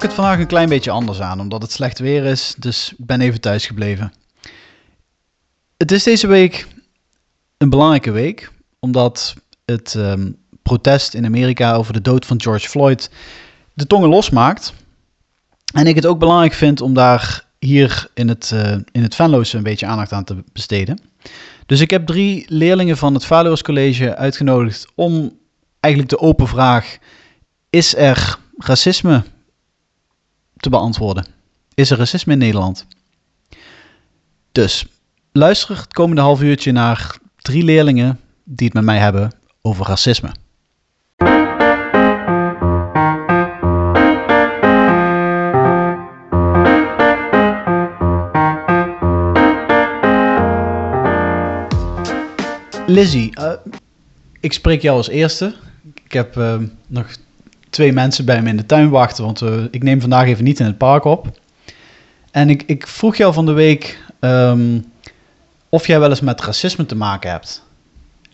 pak het vandaag een klein beetje anders aan, omdat het slecht weer is. Dus ik ben even thuis gebleven. Het is deze week een belangrijke week, omdat het ehm, protest in Amerika over de dood van George Floyd de tongen losmaakt. En ik het ook belangrijk vind om daar hier in het, uh, in het Venloze een beetje aandacht aan te besteden. Dus ik heb drie leerlingen van het Valuers College uitgenodigd om eigenlijk de open vraag: is er racisme te beantwoorden? Is er racisme in Nederland? Dus luister het komende half uurtje naar drie leerlingen die het met mij hebben over racisme. Lizzie, uh, ik spreek jou als eerste. Ik heb uh, nog twee mensen bij me in de tuin wachten, want uh, ik neem vandaag even niet in het park op. En ik, ik vroeg jou van de week um, of jij wel eens met racisme te maken hebt.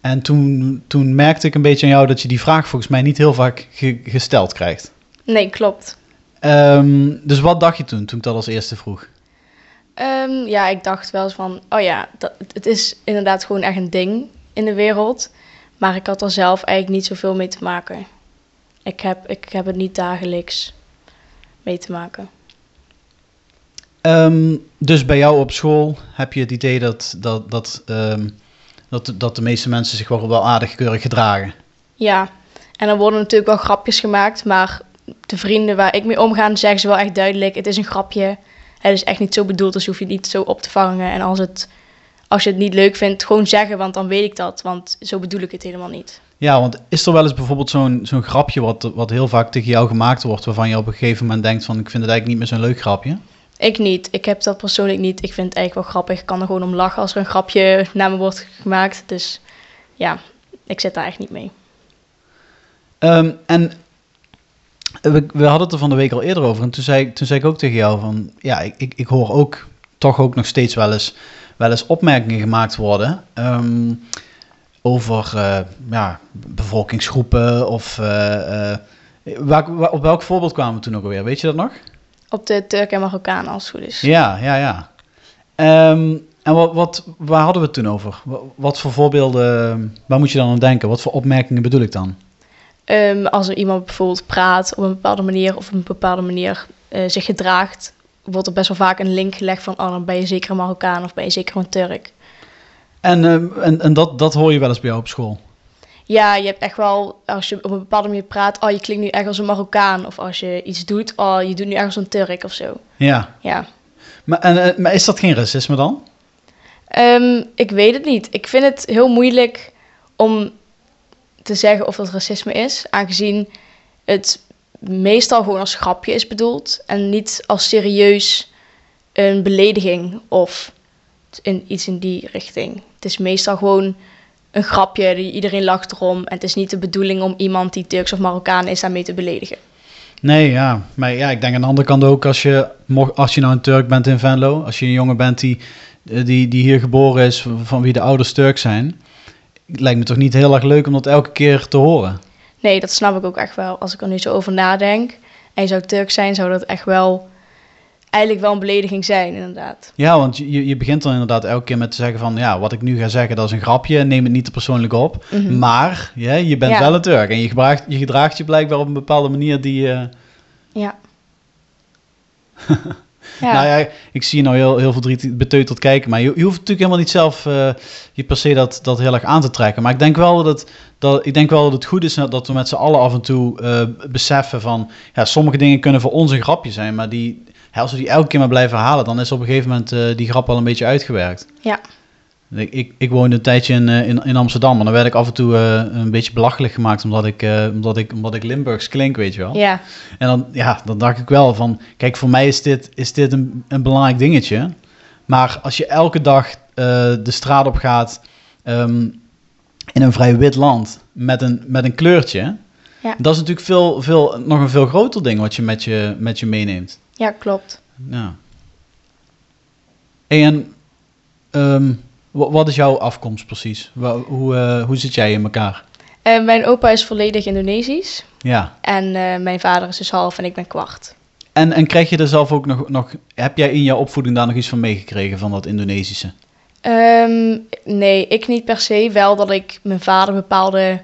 En toen, toen merkte ik een beetje aan jou dat je die vraag volgens mij niet heel vaak ge gesteld krijgt. Nee, klopt. Um, dus wat dacht je toen, toen ik dat als eerste vroeg? Um, ja, ik dacht wel eens van, oh ja, dat, het is inderdaad gewoon echt een ding in de wereld. Maar ik had er zelf eigenlijk niet zoveel mee te maken. Ik heb, ik heb het niet dagelijks mee te maken. Um, dus bij jou op school heb je het idee dat, dat, dat, um, dat, dat de meeste mensen zich wel, wel aardig keurig gedragen? Ja, en er worden natuurlijk wel grapjes gemaakt, maar de vrienden waar ik mee omga, zeggen ze wel echt duidelijk: het is een grapje. Het is echt niet zo bedoeld, dus je hoeft je niet zo op te vangen. En als, het, als je het niet leuk vindt, gewoon zeggen, want dan weet ik dat. Want zo bedoel ik het helemaal niet. Ja, want is er wel eens bijvoorbeeld zo'n zo'n grapje wat, wat heel vaak tegen jou gemaakt wordt, waarvan je op een gegeven moment denkt van ik vind het eigenlijk niet meer zo'n leuk grapje? Ik niet. Ik heb dat persoonlijk niet. Ik vind het eigenlijk wel grappig. Ik kan er gewoon om lachen als er een grapje naar me wordt gemaakt. Dus ja, ik zit daar echt niet mee. Um, en we, we, hadden het er van de week al eerder over. En toen zei, toen zei ik ook tegen jou van... Ja, ik, ik, ik hoor ook toch ook nog steeds wel eens, wel eens opmerkingen gemaakt worden... Um, over uh, ja, bevolkingsgroepen of... Uh, waar, op welk voorbeeld kwamen we toen ook alweer? Weet je dat nog? Op de Turk en Marokkaan, als het goed is. Ja, ja, ja. Um, en wat, wat, waar hadden we het toen over? Wat, wat, voor voorbeelden, waar moet je dan aan denken? Wat voor opmerkingen bedoel ik dan? Um, als er iemand bijvoorbeeld praat op een bepaalde manier of op een bepaalde manier uh, zich gedraagt, wordt er best wel vaak een link gelegd van, oh, dan ben je zeker een Marokkaan of ben je zeker een Turk. En, uh, en, en dat, dat hoor je wel eens bij jou op school? Ja, je hebt echt wel, als je op een bepaalde manier praat, oh, je klinkt nu echt als een Marokkaan. Of als je iets doet, oh, je doet nu echt als een Turk of zo. Ja. Ja. Maar, en, uh, maar is dat geen racisme dan? Um, ik weet het niet. Ik vind het heel moeilijk om te zeggen of dat racisme is, aangezien het meestal gewoon als grapje is bedoeld en niet als serieus een belediging of in, iets in die richting. Het is meestal gewoon een grapje, iedereen lacht erom. En het is niet de bedoeling om iemand die Turks of Marokkaan is daarmee te beledigen. Nee, ja. Maar ja, ik denk aan de andere kant ook, als je, als je nou een Turk bent in Venlo, als je een jongen bent die, die, die hier geboren is, van wie de ouders Turk zijn, lijkt me toch niet heel erg leuk om dat elke keer te horen. Nee, dat snap ik ook echt wel. Als ik er nu zo over nadenk en je zou Turk zijn, zou dat echt wel eigenlijk wel een belediging zijn, inderdaad. Ja, want je, je begint dan inderdaad elke keer met te zeggen van... ja, wat ik nu ga zeggen, dat is een grapje. Neem het niet te persoonlijk op. Mm -hmm. Maar ja, je bent ja. wel een Turk. En je, gedraagt, je gedraagt je blijkbaar op een bepaalde manier die... Uh... Ja. ja. Nou ja, ik zie je nou heel, heel verdrietig beteuterd kijken. Maar je, je hoeft natuurlijk helemaal niet zelf uh, je per se dat, dat heel erg aan te trekken. Maar ik denk wel dat het, dat, ik denk wel dat het goed is dat we met z'n allen af en toe uh, beseffen van... ja, sommige dingen kunnen voor ons een grapje zijn, maar die als we die elke keer maar blijven halen, dan is op een gegeven moment uh, die grap al een beetje uitgewerkt. Ja. Ik, ik, ik woonde een tijdje in, in, in Amsterdam en dan werd ik af en toe uh, een beetje belachelijk gemaakt omdat ik, uh, omdat ik, omdat ik Limburgs klink, weet je wel. Ja. En dan, ja, dan dacht ik wel van, kijk, voor mij is dit, is dit een, een belangrijk dingetje. Maar als je elke dag de straat op gaat um, in een vrij wit land met een, met een kleurtje, ja. dat is natuurlijk veel, veel, nog een veel groter ding wat je met je, met je meeneemt. Ja, klopt. Ja. En um, wat is jouw afkomst precies? Hoe, uh, hoe zit jij in elkaar? Uh, mijn opa is volledig Indonesisch. Ja. En uh, mijn vader is dus half en ik ben kwart. En, en krijg je er zelf ook nog, nog... Heb jij in jouw opvoeding daar nog iets van meegekregen van dat Indonesische? Ehm, nee, ik niet per se. Wel dat ik mijn vader bepaalde,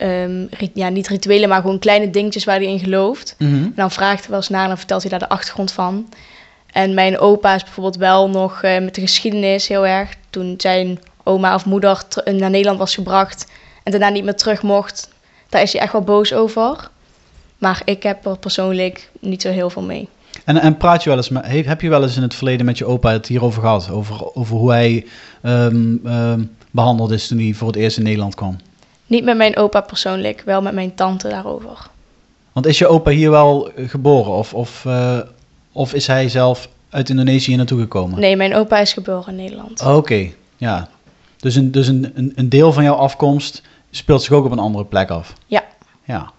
ehm, rit- ja, niet rituelen, maar gewoon kleine dingetjes waar hij in gelooft. En dan vraagt hij wel eens naar en dan vertelt hij daar de achtergrond van. En mijn opa is bijvoorbeeld wel nog eh, met de geschiedenis heel erg. Toen zijn oma of moeder ter- naar Nederland was gebracht en daarna niet meer terug mocht, daar is hij echt wel boos over. Maar ik heb er persoonlijk niet zo heel veel mee. En, en praat je wel eens met, heb, je wel eens in het verleden met je opa het hierover gehad? Over, over hoe hij ehm, ehm, behandeld is toen hij voor het eerst in Nederland kwam? Niet met mijn opa persoonlijk, wel met mijn tante daarover. Want is je opa hier wel geboren of, of, eh, of is hij zelf uit Indonesië hier naartoe gekomen? Nee, mijn opa is geboren in Nederland. Oké, ja. Dus, een, dus een, een, een deel van jouw afkomst speelt zich ook op een andere plek af? Ja. Ja.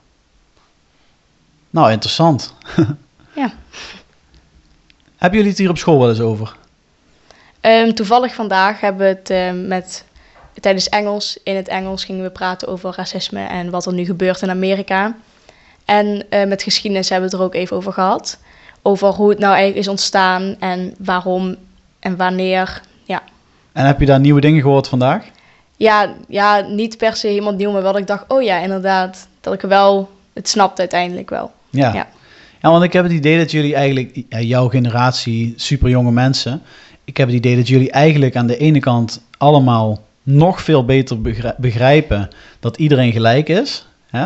Nou, interessant. Ja. Hebben jullie het hier op school wel eens over? Ehm, toevallig vandaag hebben we het ehm, met, tijdens Engels, in het Engels gingen we praten over racisme en wat er nu gebeurt in Amerika. En eh, met geschiedenis hebben we het er ook even over gehad. Over hoe het nou eigenlijk is ontstaan en waarom en wanneer. Ja, En heb je daar nieuwe dingen gehoord vandaag? ja, ja niet per se helemaal nieuw, maar wel dat ik dacht, oh ja, inderdaad, dat ik wel het snapte uiteindelijk wel. Ja. Ja. Ja, want ik heb het idee dat jullie eigenlijk, jouw generatie, super jonge mensen, ik heb het idee dat jullie eigenlijk aan de ene kant allemaal nog veel beter begri- begrijpen dat iedereen gelijk is. Hè?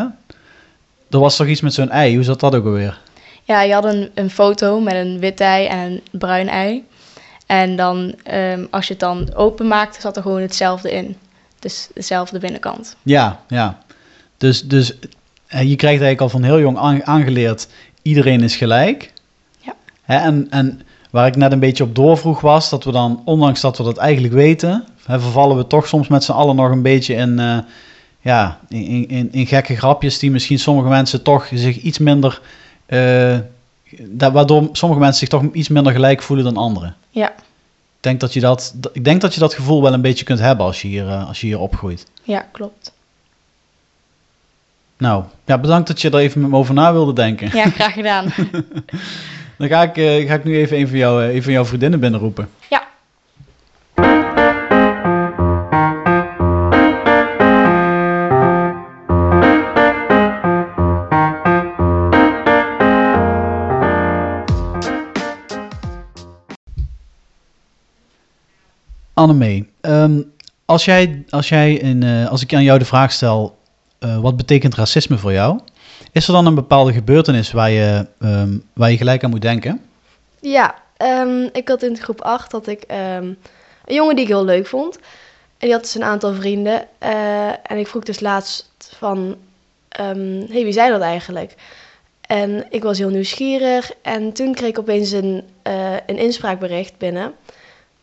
Er was toch iets met zo'n ei, hoe zat dat ook alweer? Ja, je had een, een foto met een wit ei en een bruin ei. En dan, ehm, als je het dan openmaakte, zat er gewoon hetzelfde in. Dus dezelfde binnenkant. Ja, ja. Dus, dus eh, je krijgt eigenlijk al van heel jong aan- aangeleerd, iedereen is gelijk. Ja. Hè, en, en waar ik net een beetje op doorvroeg was, dat we dan, ondanks dat we dat eigenlijk weten, hè, vervallen we toch soms met z'n allen nog een beetje in, eh, ja, in, in, in gekke grapjes die misschien sommige mensen toch zich iets minder, eh, da- waardoor sommige mensen zich toch iets minder gelijk voelen dan anderen. Ja, Ik denk dat je dat, ik denk dat je dat gevoel wel een beetje kunt hebben als je hier, eh, als je hier opgroeit. ja klopt. Nou, ja, bedankt dat je er even met me over na wilde denken. Ja, graag gedaan. Dan ga ik, ga ik nu even een van, jou, eh, een van jouw vriendinnen binnenroepen. ja. Annemee, ehm, als, jij, als, jij eh, als ik aan jou de vraag stel, eh, wat betekent racisme voor jou? Is er dan een bepaalde gebeurtenis waar je, ehm, waar je gelijk aan moet denken? Ja, ehm, ik had in groep 8 dat ik een jongen die ik heel leuk vond. En die had dus een aantal vrienden. eh, en ik vroeg dus laatst van, hey, wie zijn dat eigenlijk? En ik was heel nieuwsgierig. En toen kreeg ik opeens een, een inspraakbericht binnen.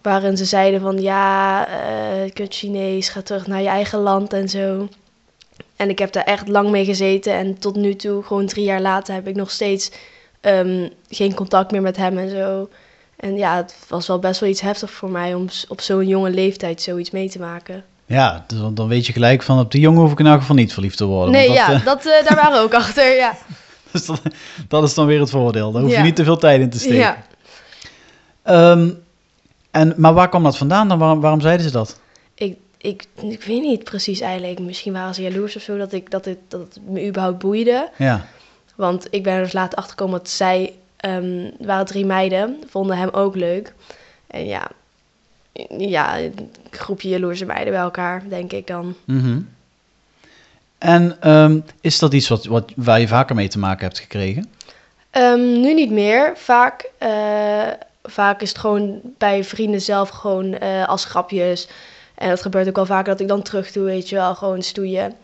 Waarin ze zeiden van, ja, eh kut Chinees, ga terug naar je eigen land en zo. En ik heb daar echt lang mee gezeten. En tot nu toe, gewoon drie jaar later, heb ik nog steeds ehm, geen contact meer met hem en zo. En ja, het was wel best wel iets heftig voor mij om op zo'n jonge leeftijd zoiets mee te maken. Ja, dus dan weet je gelijk van op die jongen hoef ik in elk geval niet verliefd te worden. Nee, dat, ja, eh, dat, eh, daar waren we ook achter, ja. dus dat, dat is dan weer het voordeel. Daar hoef je Ja. niet te veel tijd in te steken. Ja. Ehm, en, maar waar kwam dat vandaan dan? Waarom, waarom zeiden ze dat? Ik, ik, ik weet niet precies eigenlijk. Misschien waren ze jaloers of zo dat, ik, dat, het, dat het me überhaupt boeide. Ja, Want ik ben er dus later achtergekomen dat zij, er waren drie meiden, vonden hem ook leuk. En ja, ja, een groepje jaloerse meiden bij elkaar, denk ik dan. Mhm. En ehm, is dat iets wat, wat, waar je vaker mee te maken hebt gekregen? Ehm, nu niet meer. Vaak, eh, vaak is het gewoon bij vrienden zelf gewoon eh, als grapjes. En dat gebeurt ook wel vaker dat ik dan terug doe, weet je wel, gewoon stoeien.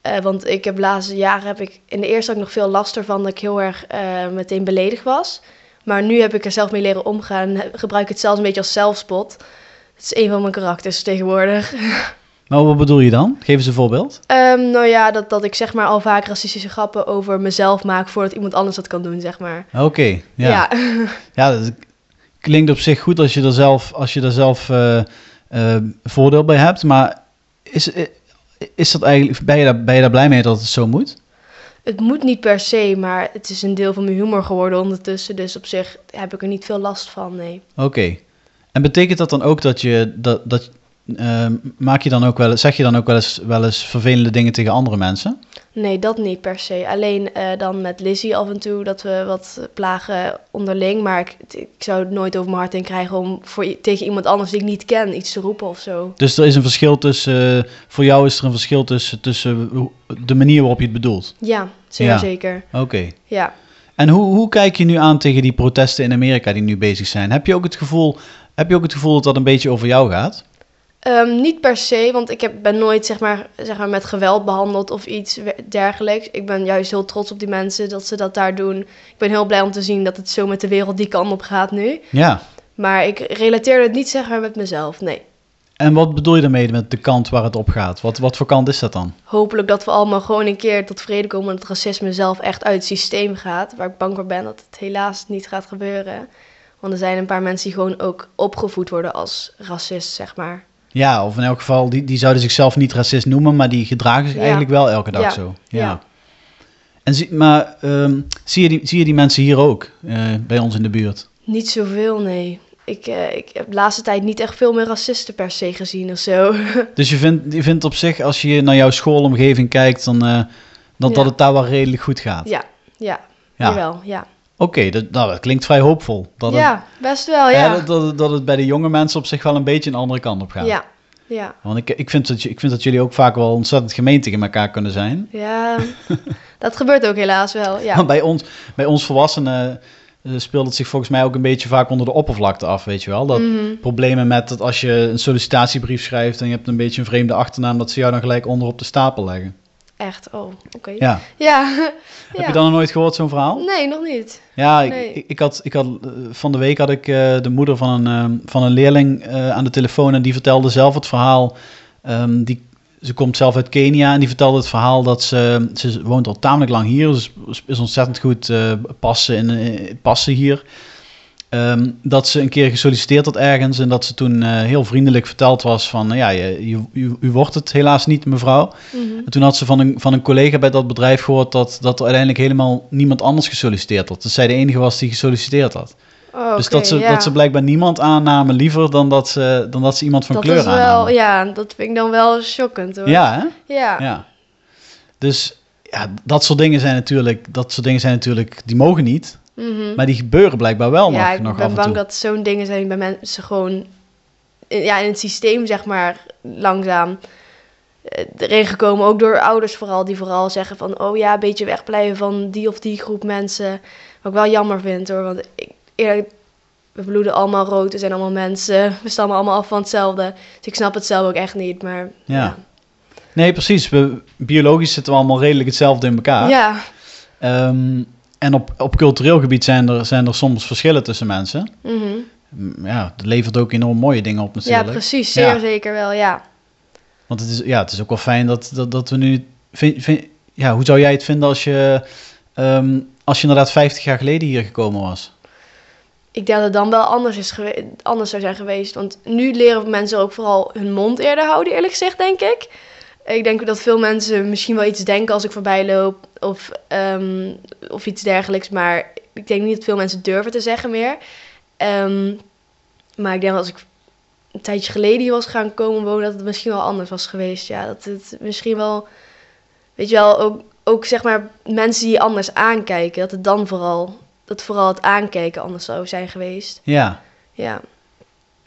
Eh, want ik heb de laatste jaren, heb ik, in de eerste had ik nog veel last ervan dat ik heel erg eh, meteen beledigd was. Maar nu heb ik er zelf mee leren omgaan. He- Gebruik ik het zelfs een beetje als zelfspot. Het is een van mijn karakters tegenwoordig. Maar wat bedoel je dan? Geef eens een voorbeeld. Ehm, nou ja, dat, dat ik zeg maar al vaak racistische grappen over mezelf maak voordat iemand anders dat kan doen, zeg maar. Oké, ja. ja. ja. dat klinkt op zich goed als je er zelf, als je er zelf eh, eh, voordeel bij hebt. Maar is, is dat eigenlijk, ben, je daar, ben je daar blij mee dat het zo moet? Het moet niet per se, maar het is een deel van mijn humor geworden ondertussen. Dus op zich heb ik er niet veel last van, nee. Oké. En betekent dat dan ook dat je dat, dat ehm, maak je dan ook wel zeg je dan ook wel eens wel eens vervelende dingen tegen andere mensen? Nee, dat niet per se. Alleen eh, dan met Lizzie af en toe dat we wat plagen onderling. Maar ik, ik zou het nooit over mijn hart in krijgen om voor, tegen iemand anders die ik niet ken iets te roepen of zo. Dus er is een verschil tussen eh, voor jou is er een verschil tussen tussen de manier waarop je het bedoelt. Ja, zeer Ja. zeker. Oké. Ja. En hoe, hoe kijk je nu aan tegen die protesten in Amerika die nu bezig zijn? Heb je ook het gevoel heb je ook het gevoel dat dat een beetje over jou gaat? Ehm, niet per se, want ik heb, ben nooit zeg maar, zeg maar, met geweld behandeld of iets dergelijks. Ik ben juist heel trots op die mensen dat ze dat daar doen. Ik ben heel blij om te zien dat het zo met de wereld die kant op gaat nu. Ja. Maar ik relateer het niet zeg maar met mezelf, nee. En wat bedoel je daarmee met de kant waar het op gaat? Wat, wat voor kant is dat dan? Hopelijk dat we allemaal gewoon een keer tot vrede komen en dat het racisme zelf echt uit het systeem gaat. Waar ik bang voor ben dat het helaas niet gaat gebeuren. Want er zijn een paar mensen die gewoon ook opgevoed worden als racist, zeg maar. Ja, of in elk geval, die, die zouden zichzelf niet racist noemen, maar die gedragen zich Ja. eigenlijk wel elke dag Ja. zo. Ja. Ja. En zie, maar ehm, zie, je die, zie je die mensen hier ook, eh, bij ons in de buurt? Niet zoveel, nee. Ik, eh, ik heb de laatste tijd niet echt veel meer racisten per se gezien of zo. Dus je vindt, je vindt op zich, als je naar jouw schoolomgeving kijkt, dan, eh, dat, Ja. dat het daar wel redelijk goed gaat. ja, ja, Ja. jawel, ja. Oké, dat, nou, dat klinkt vrij hoopvol. Dat het, ja, best wel, ja. dat, dat, het- dat het bij de jonge mensen op zich wel een beetje een andere kant op gaat. Ja, ja. Want ik, ik, vind dat, ik vind dat jullie ook vaak wel ontzettend gemeen tegen elkaar kunnen zijn. Ja, dat gebeurt ook helaas wel, ja. Bij ons, bij ons volwassenen eh, speelt het zich volgens mij ook een beetje vaak onder de oppervlakte af, weet je wel. Dat Mhm. problemen met dat als je een sollicitatiebrief schrijft en je hebt een beetje een vreemde achternaam, dat ze jou dan gelijk onder op de stapel leggen. Echt, oh, oké. Ja. Ja. Heb je dan nog nooit gehoord, zo'n verhaal? Nee, nog niet. Ja, ik, Nee. ik, ik had, ik had, eh, van de week had ik eh, de moeder van een, eh, van een leerling eh, aan de telefoon en die vertelde zelf het verhaal. Ehm, die, ze komt zelf uit Kenia en die vertelde het verhaal dat ze, ze woont al tamelijk lang hier, dus is ontzettend goed passen, in, passen hier. Ehm, dat ze een keer gesolliciteerd had ergens en dat ze toen eh, heel vriendelijk verteld was van, ja, je, u, u wordt het helaas niet, mevrouw. Mhm. En toen had ze van een, van een collega bij dat bedrijf gehoord dat, dat er uiteindelijk helemaal niemand anders gesolliciteerd had. Dat zij de enige was die gesolliciteerd had. Oh, dus dat ze, ja. dat ze blijkbaar niemand aannamen liever dan dat ze, dan dat ze iemand van dat kleur is wel, aannamen. ja, dat vind ik dan wel shockend hoor. Ja, hè? Ja. Ja. Dus ja, dat soort dingen zijn natuurlijk, dat soort dingen zijn natuurlijk, die mogen niet. Mhm. Maar die gebeuren blijkbaar wel ja, nog, ik nog ben af en bang toe. dat zo'n dingen zijn bij mensen gewoon in- ja, in het systeem, zeg maar, langzaam eh, erin gekomen. Ook door ouders vooral, die vooral zeggen van, oh ja, een beetje wegblijven van die of die groep mensen. Wat ik wel jammer vind hoor, want ik, eerlijk, we bloeden allemaal rood, we zijn allemaal mensen, we stammen allemaal af van hetzelfde. Dus ik snap het zelf ook echt niet, maar Ja. ja. Nee, precies. We, biologisch zitten we allemaal redelijk hetzelfde in elkaar. Ja, Ehm, en op, op cultureel gebied zijn er, zijn er soms verschillen tussen mensen. Mm, Ja, dat levert ook enorm mooie dingen op ja natuurlijk. precies, zeer Ja. zeker wel, ja. Want het is, ja, het is ook wel fijn dat, dat, dat we nu... Vind, vind, ja, hoe zou jij het vinden als je, ehm, als je inderdaad 50 jaar geleden hier gekomen was? Ik denk dat het dan wel anders, is gewe- anders zou zijn geweest. Want nu leren mensen ook vooral hun mond eerder houden, eerlijk gezegd, denk ik. Ik denk dat veel mensen misschien wel iets denken als ik voorbij loop of, ehm, of iets dergelijks. Maar ik denk niet dat veel mensen durven te zeggen meer. Ehm, maar ik denk dat als ik een tijdje geleden hier was gaan komen wonen, dat het misschien wel anders was geweest. Ja, dat het misschien wel, weet je wel, ook, ook zeg maar mensen die anders aankijken, dat het dan vooral, dat vooral het aankijken anders zou zijn geweest. Ja. Ja.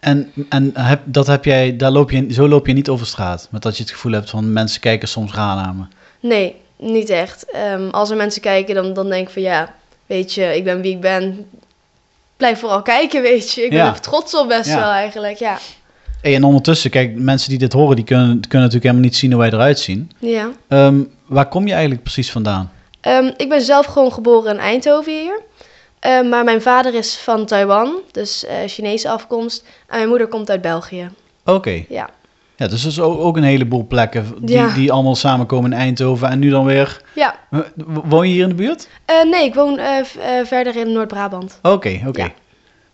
En, en heb, dat heb jij, daar loop je, zo loop je niet over straat. Met dat je het gevoel hebt van mensen kijken soms raar naar me. Nee, niet echt. Ehm, als er mensen kijken, dan, dan denk ik van ja, weet je, ik ben wie ik ben. Blijf vooral kijken, weet je. Ik ben er trots op best Ja. wel eigenlijk, ja. Hey, en ondertussen, kijk, mensen die dit horen, die kunnen, kunnen natuurlijk helemaal niet zien hoe wij eruit zien. Ja. Ehm, waar kom je eigenlijk precies vandaan? Ehm, ik ben zelf gewoon geboren in Eindhoven hier. Ehm, maar mijn vader is van Taiwan, dus eh, Chinese afkomst. En mijn moeder komt uit België. Oké. Ja. Ja, dus er is ook, ook een heleboel plekken die, Ja. die allemaal samenkomen in Eindhoven. En nu dan weer... Ja. Woon je hier in de buurt? Eh, nee, ik woon eh, verder in Noord-Brabant. Oké, oké. Ja.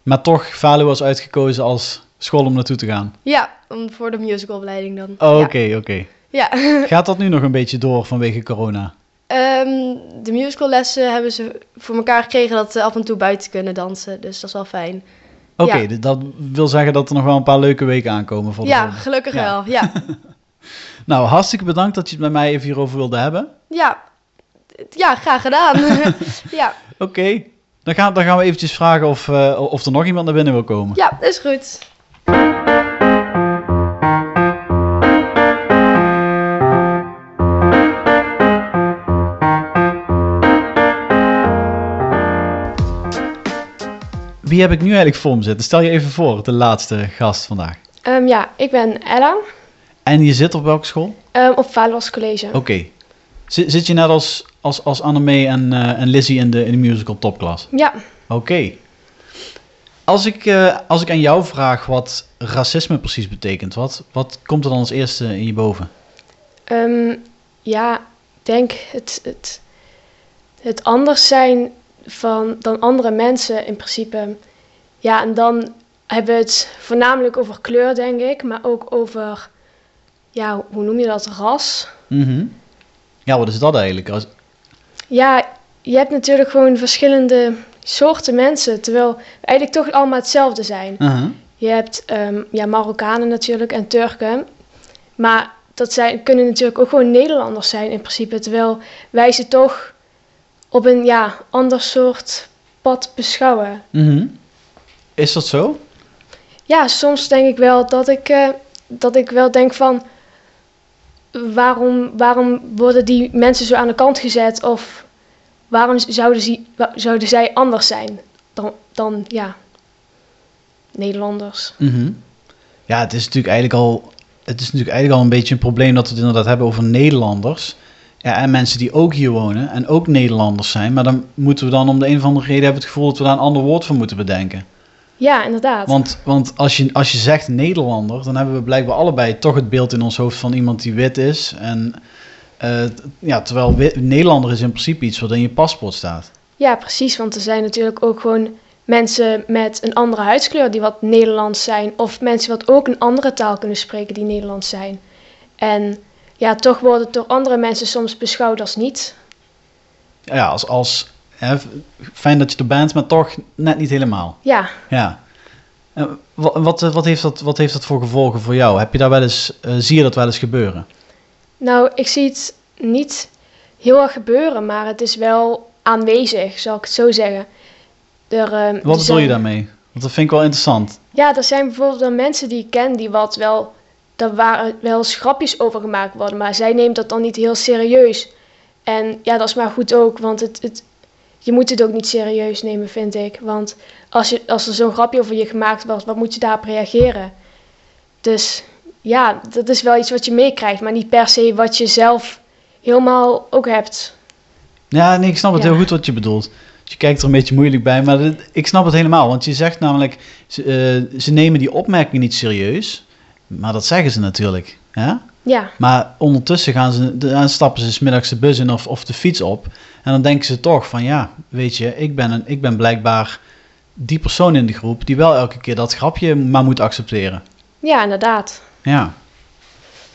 Maar toch, Valu was uitgekozen als school om naartoe te gaan. Ja, om, voor de musicalopleiding dan. Oh, Ja. Oké, oké. Ja. Gaat dat nu nog een beetje door vanwege corona? Ehm, de musicallessen hebben ze voor elkaar gekregen dat ze af en toe buiten kunnen dansen. Dus dat is wel fijn. Oké, Ja. dat wil zeggen dat er nog wel een paar leuke weken aankomen voor de Ja, gelukkig Ja. wel. Ja. Nou, hartstikke bedankt dat je het met mij even hierover wilde hebben. ja. Ja, graag gedaan. ja. Oké, dan, gaan, dan gaan we eventjes vragen of, eh, of er nog iemand naar binnen wil komen. ja, dat is goed. Wie heb ik nu eigenlijk voor me zitten? Stel je even voor, de laatste gast vandaag. Ehm, ja, ik ben Ella En je zit op welke school? ehm, op Vaderlas College. Oké. Zit, zit je net als, als, als Annemee en, eh, en Lizzie in de, in de musical topklas? Ja, Oké. Als, ik, eh, als ik aan jou vraag wat racisme precies betekent, wat, wat komt er dan als eerste in je boven? Ehm, ja, ik denk het, het, het anders zijn van, dan andere mensen in principe. Ja, en dan hebben we het voornamelijk over kleur, denk ik, maar ook over, ja, hoe noem je dat, ras. Mhm. Ja, wat is dat eigenlijk? Als, Ja, je hebt natuurlijk gewoon verschillende soorten mensen, terwijl we eigenlijk toch allemaal hetzelfde zijn. uh Je hebt ehm, ja, Marokkanen natuurlijk en Turken. Maar dat zijn, kunnen natuurlijk ook gewoon Nederlanders zijn in principe. Terwijl wij ze toch op een ja, ander soort pad beschouwen. Mhm. Is dat zo? Ja, soms denk ik wel dat ik, eh, dat ik wel denk van... Waarom, waarom worden die mensen zo aan de kant gezet? Of waarom zouden, ze, zouden zij anders zijn dan, dan ja, Nederlanders? Mhm. Ja, het is natuurlijk eigenlijk al, het is natuurlijk eigenlijk al een beetje een probleem dat we het inderdaad hebben over Nederlanders. Ja, en mensen die ook hier wonen en ook Nederlanders zijn. Maar dan moeten we dan om de een of andere reden hebben het gevoel dat we daar een ander woord voor moeten bedenken. Ja, inderdaad. Want, want als, je, als je zegt Nederlander, dan hebben we blijkbaar allebei toch het beeld in ons hoofd van iemand die wit is. En, eh, ja, terwijl wi- Nederlander is in principe iets wat in je paspoort staat. Ja, precies. Want er zijn natuurlijk ook gewoon mensen met een andere huidskleur die wat Nederlands zijn. Of mensen wat ook een andere taal kunnen spreken die Nederlands zijn. En ja, toch wordt het door andere mensen soms beschouwd als niet. Ja, als, als hè, fijn dat je er bent, maar toch net niet helemaal. Ja, Ja. Eh, Wat, wat, wat, heeft dat, wat heeft dat voor gevolgen voor jou? Heb je daar wel eens, eh, zie je dat wel eens gebeuren? nou, ik zie het niet heel erg gebeuren, maar het is wel aanwezig, zal ik het zo zeggen. Er, er Wat bedoel je daarmee? Want dat vind ik wel interessant. Ja, er zijn bijvoorbeeld mensen die ik ken die wat wel, daar waren wel eens grapjes over gemaakt worden, maar zij neemt dat dan niet heel serieus. En ja, dat is maar goed ook, want het, het, je moet het ook niet serieus nemen, vind ik. Want als, je, als er zo'n grapje over je gemaakt wordt, wat moet je daarop reageren? Dus ja, dat is wel iets wat je meekrijgt, maar niet per se wat je zelf helemaal ook hebt. Ja, nee, ik snap het Ja. heel goed wat je bedoelt. Je kijkt er een beetje moeilijk bij, maar dit- ik snap het helemaal. Want je zegt namelijk, ze, eh, ze nemen die opmerking niet serieus. Maar dat zeggen ze natuurlijk. Hè? Ja, Maar ondertussen gaan ze, dan stappen ze 's middags de bus in of, of de fiets op. En dan denken ze toch van, ja, weet je, ik ben, een, ik ben blijkbaar die persoon in de groep die wel elke keer dat grapje maar moet accepteren. ja inderdaad. Ja.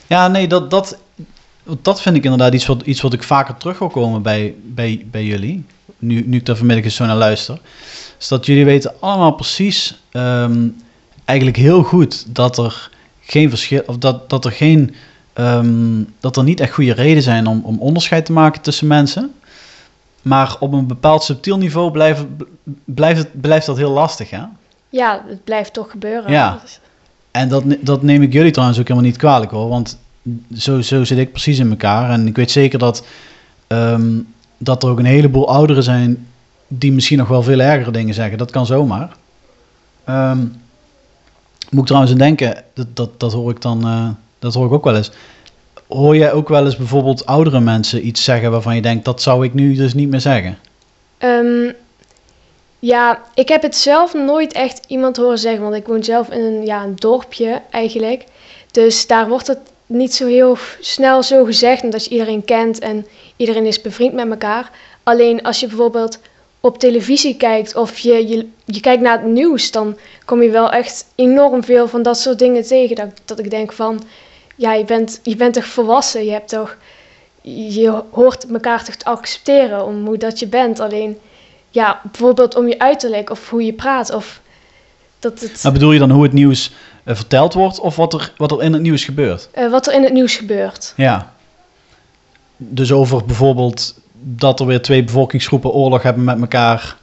Ja, nee, dat, dat, dat vind ik inderdaad iets wat, iets wat ik vaker terug wil komen bij, bij, bij jullie. Nu, nu ik daar vanmiddag eens zo naar luister. Is dat jullie weten allemaal precies, ehm, eigenlijk heel goed, dat er geen verschil, of dat, dat er geen, ehm, dat er niet echt goede redenen zijn om, om onderscheid te maken tussen mensen. Maar op een bepaald subtiel niveau blijft, blijft, het, blijft dat heel lastig, hè? Ja, het blijft toch gebeuren. Ja. En dat, dat neem ik jullie trouwens ook helemaal niet kwalijk hoor. Want zo, zo zit ik precies in elkaar. En ik weet zeker dat, ehm, dat er ook een heleboel ouderen zijn die misschien nog wel veel ergere dingen zeggen. Dat kan zomaar. Ehm, moet ik trouwens aan denken, dat, dat, dat hoor ik dan, eh, dat hoor ik ook wel eens. Hoor jij ook wel eens bijvoorbeeld oudere mensen iets zeggen waarvan je denkt, dat zou ik nu dus niet meer zeggen? Ehm, ja, ik heb het zelf nooit echt iemand horen zeggen, want ik woon zelf in een, ja, een dorpje eigenlijk. Dus daar wordt het niet zo heel snel zo gezegd, omdat je iedereen kent en iedereen is bevriend met elkaar. Alleen als je bijvoorbeeld op televisie kijkt of je, je, je kijkt naar het nieuws, dan kom je wel echt enorm veel van dat soort dingen tegen. Dat, dat ik denk van, ja, je bent, je bent toch volwassen, je hebt toch je hoort elkaar toch te accepteren om hoe dat je bent. Alleen, ja, bijvoorbeeld om je uiterlijk of hoe je praat of dat het, Maar bedoel je dan hoe het nieuws eh, verteld wordt of wat er, wat er in het nieuws gebeurt? eh, wat er in het nieuws gebeurt. Ja. Dus over bijvoorbeeld dat er weer twee bevolkingsgroepen oorlog hebben met elkaar.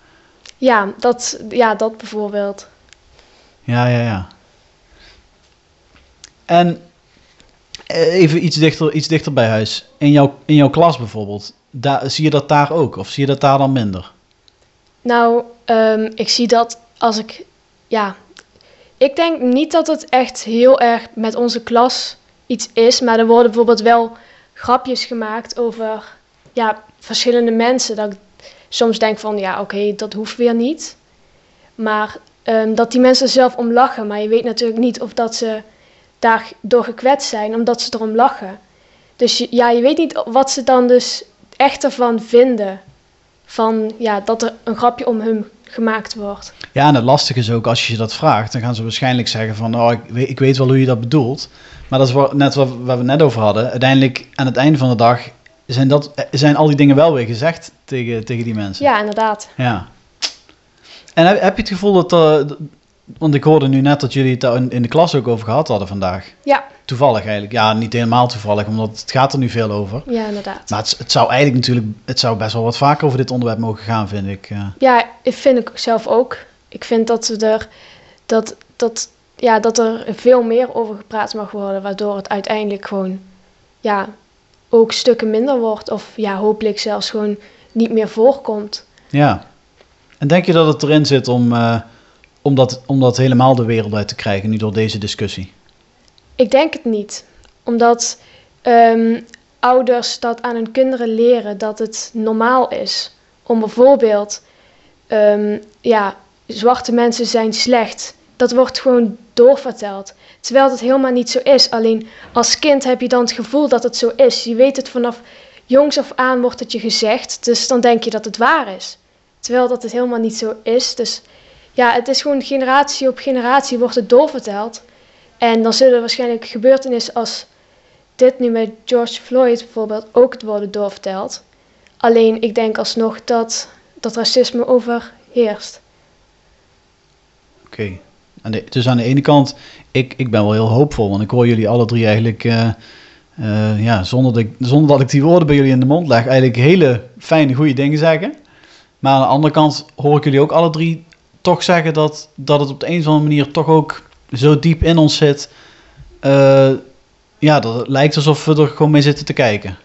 Ja, dat, ja, dat bijvoorbeeld. Ja, ja, ja. En eh, even iets dichter, iets dichter bij huis. In jouw, in jouw klas bijvoorbeeld, daar, zie je dat daar ook? Of zie je dat daar dan minder? Nou, ehm, ik zie dat als ik, ja, ik denk niet dat het echt heel erg met onze klas iets is, maar er worden bijvoorbeeld wel grapjes gemaakt over, ja, verschillende mensen. Dat ik soms denk van, ja, oké, dat hoeft weer niet. Maar ehm, dat die mensen zelf om lachen, maar je weet natuurlijk niet of dat ze daardoor gekwetst zijn, omdat ze erom lachen. Dus ja, je weet niet wat ze dan dus echt ervan vinden van ja, dat er een grapje om hem gemaakt wordt. Ja, en het lastige is ook, als je dat vraagt, dan gaan ze waarschijnlijk zeggen van, oh, ik weet, ik weet wel hoe je dat bedoelt. Maar dat is net wat, we net over hadden. Uiteindelijk, aan het einde van de dag, zijn, dat, zijn al die dingen wel weer gezegd tegen, tegen die mensen. Ja, inderdaad. Ja. En heb, heb je het gevoel dat, d- want ik hoorde nu net dat jullie het daar in, in de klas ook over gehad hadden vandaag. Ja, Toevallig eigenlijk. Ja, niet helemaal toevallig, omdat het gaat er nu veel over. ja, inderdaad. Maar het, het zou eigenlijk natuurlijk, het zou best wel wat vaker over dit onderwerp mogen gaan, vind ik. eh. Ja, ik vind ik zelf ook. Ik vind dat we er dat, dat, ja, dat er veel meer over gepraat mag worden, waardoor het uiteindelijk gewoon ja, ook stukken minder wordt. Of ja, hopelijk zelfs gewoon niet meer voorkomt. Ja. En denk je dat het erin zit om, eh, om, dat, om dat helemaal de wereld uit te krijgen, nu door deze discussie? Ik denk het niet. Omdat ehm, ouders dat aan hun kinderen leren dat het normaal is. Om bijvoorbeeld, ehm, ja, zwarte mensen zijn slecht. Dat wordt gewoon doorverteld. Terwijl het helemaal niet zo is. Alleen als kind heb je dan het gevoel dat het zo is. Je weet het vanaf jongs af aan wordt het je gezegd. Dus dan denk je dat het waar is. Terwijl dat het helemaal niet zo is. Dus ja, het is gewoon generatie op generatie wordt het doorverteld. En dan zullen waarschijnlijk gebeurtenissen als dit nu met George Floyd bijvoorbeeld ook worden doorverteld. Alleen ik denk alsnog dat, dat racisme overheerst. Oké. Dus aan de ene kant, ik, ik ben wel heel hoopvol, want ik hoor jullie alle drie eigenlijk, eh, eh, ja, zonder dat, ik, zonder dat ik die woorden bij jullie in de mond leg, eigenlijk hele fijne, goede dingen zeggen. Maar aan de andere kant hoor ik jullie ook alle drie toch zeggen dat, dat het op de een of andere manier toch ook zo diep in ons zit. eh, ja, dat het lijkt alsof we er gewoon mee zitten te kijken.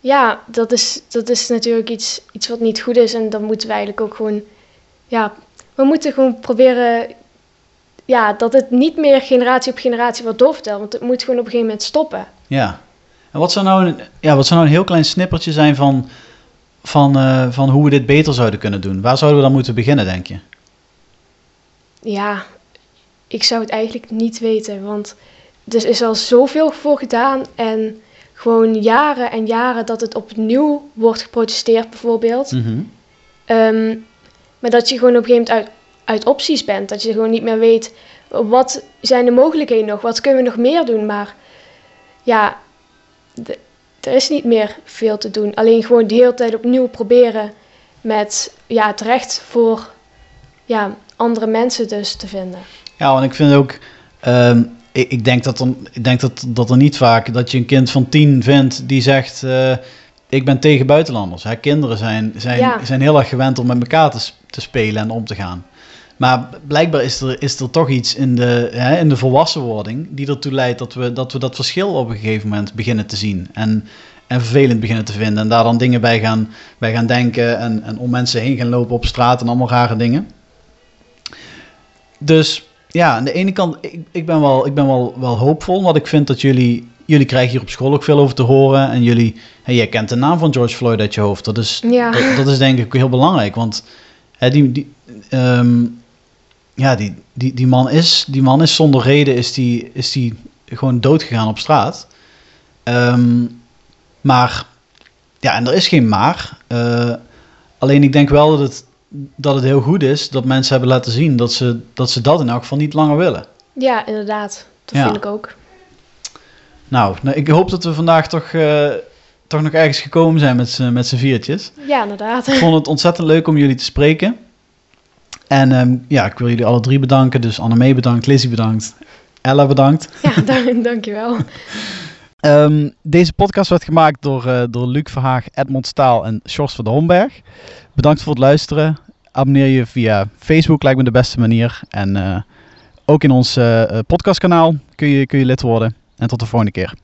Ja, dat is, dat is natuurlijk iets, iets wat niet goed is. En dan moeten we eigenlijk ook gewoon. Ja, we moeten gewoon proberen. Ja, dat het niet meer generatie op generatie wordt doorverteld. Want het moet gewoon op een gegeven moment stoppen. Ja. En wat zou nou een, ja, wat zou nou een heel klein snippertje zijn van, van, eh, van hoe we dit beter zouden kunnen doen? Waar zouden we dan moeten beginnen, denk je? Ja, ik zou het eigenlijk niet weten. Want er is al zoveel voor gedaan. En gewoon jaren en jaren dat het opnieuw wordt geprotesteerd, bijvoorbeeld. Mhm. Ehm, maar dat je gewoon op een gegeven moment uit, uit opties bent. Dat je gewoon niet meer weet, wat zijn de mogelijkheden nog? Wat kunnen we nog meer doen? Maar ja, de- er is niet meer veel te doen. Alleen gewoon de hele tijd opnieuw proberen met ja, het recht voor ja, andere mensen dus te vinden. Ja, want ik vind ook, ehm, ik, ik denk, dat er, ik denk dat, dat er niet vaak dat je een kind van tien vindt die zegt, eh, ik ben tegen buitenlanders. Hè, kinderen zijn, zijn, Ja. zijn heel erg gewend om met elkaar te, te spelen en om te gaan. Maar blijkbaar is er, is er toch iets in de, hè, in de volwassenwording die ertoe leidt dat we, dat we dat verschil op een gegeven moment beginnen te zien. En, en vervelend beginnen te vinden. En daar dan dingen bij gaan, bij gaan denken en, en om mensen heen gaan lopen op straat en allemaal rare dingen. Dus ja, aan de ene kant, ik, ik ben wel, ik ben wel, wel hoopvol, want ik vind dat jullie, jullie krijgen hier op school ook veel over te horen. En jullie, hè, jij kent de naam van George Floyd uit je hoofd. Dat is, Ja. dat, dat is denk ik heel belangrijk, want hè, die, die, ehm, ja, die, die, die, man is, die man is zonder reden is die, is die gewoon dood gegaan op straat. Ehm, maar, ja, en er is geen maar. Eh, alleen ik denk wel dat het, dat het heel goed is dat mensen hebben laten zien dat ze dat, ze dat in elk geval niet langer willen. Ja, inderdaad. Dat Ja. vind ik ook. Nou, nou, ik hoop dat we vandaag toch, eh, toch nog ergens gekomen zijn met z'n viertjes. Ja, inderdaad. Ik vond het ontzettend leuk om jullie te spreken. En ehm, ja, ik wil jullie alle drie bedanken. Dus Annemee bedankt, Lizzie bedankt, Ella bedankt. Ja, dank, dankjewel. Ehm, deze podcast werd gemaakt door, eh, door Luc Verhaag, Edmond Staal en Sjors van de Homberg. Bedankt voor het luisteren. Abonneer je via Facebook, lijkt me de beste manier. En eh, ook in ons eh, podcastkanaal kun je, kun je lid worden. En tot de volgende keer.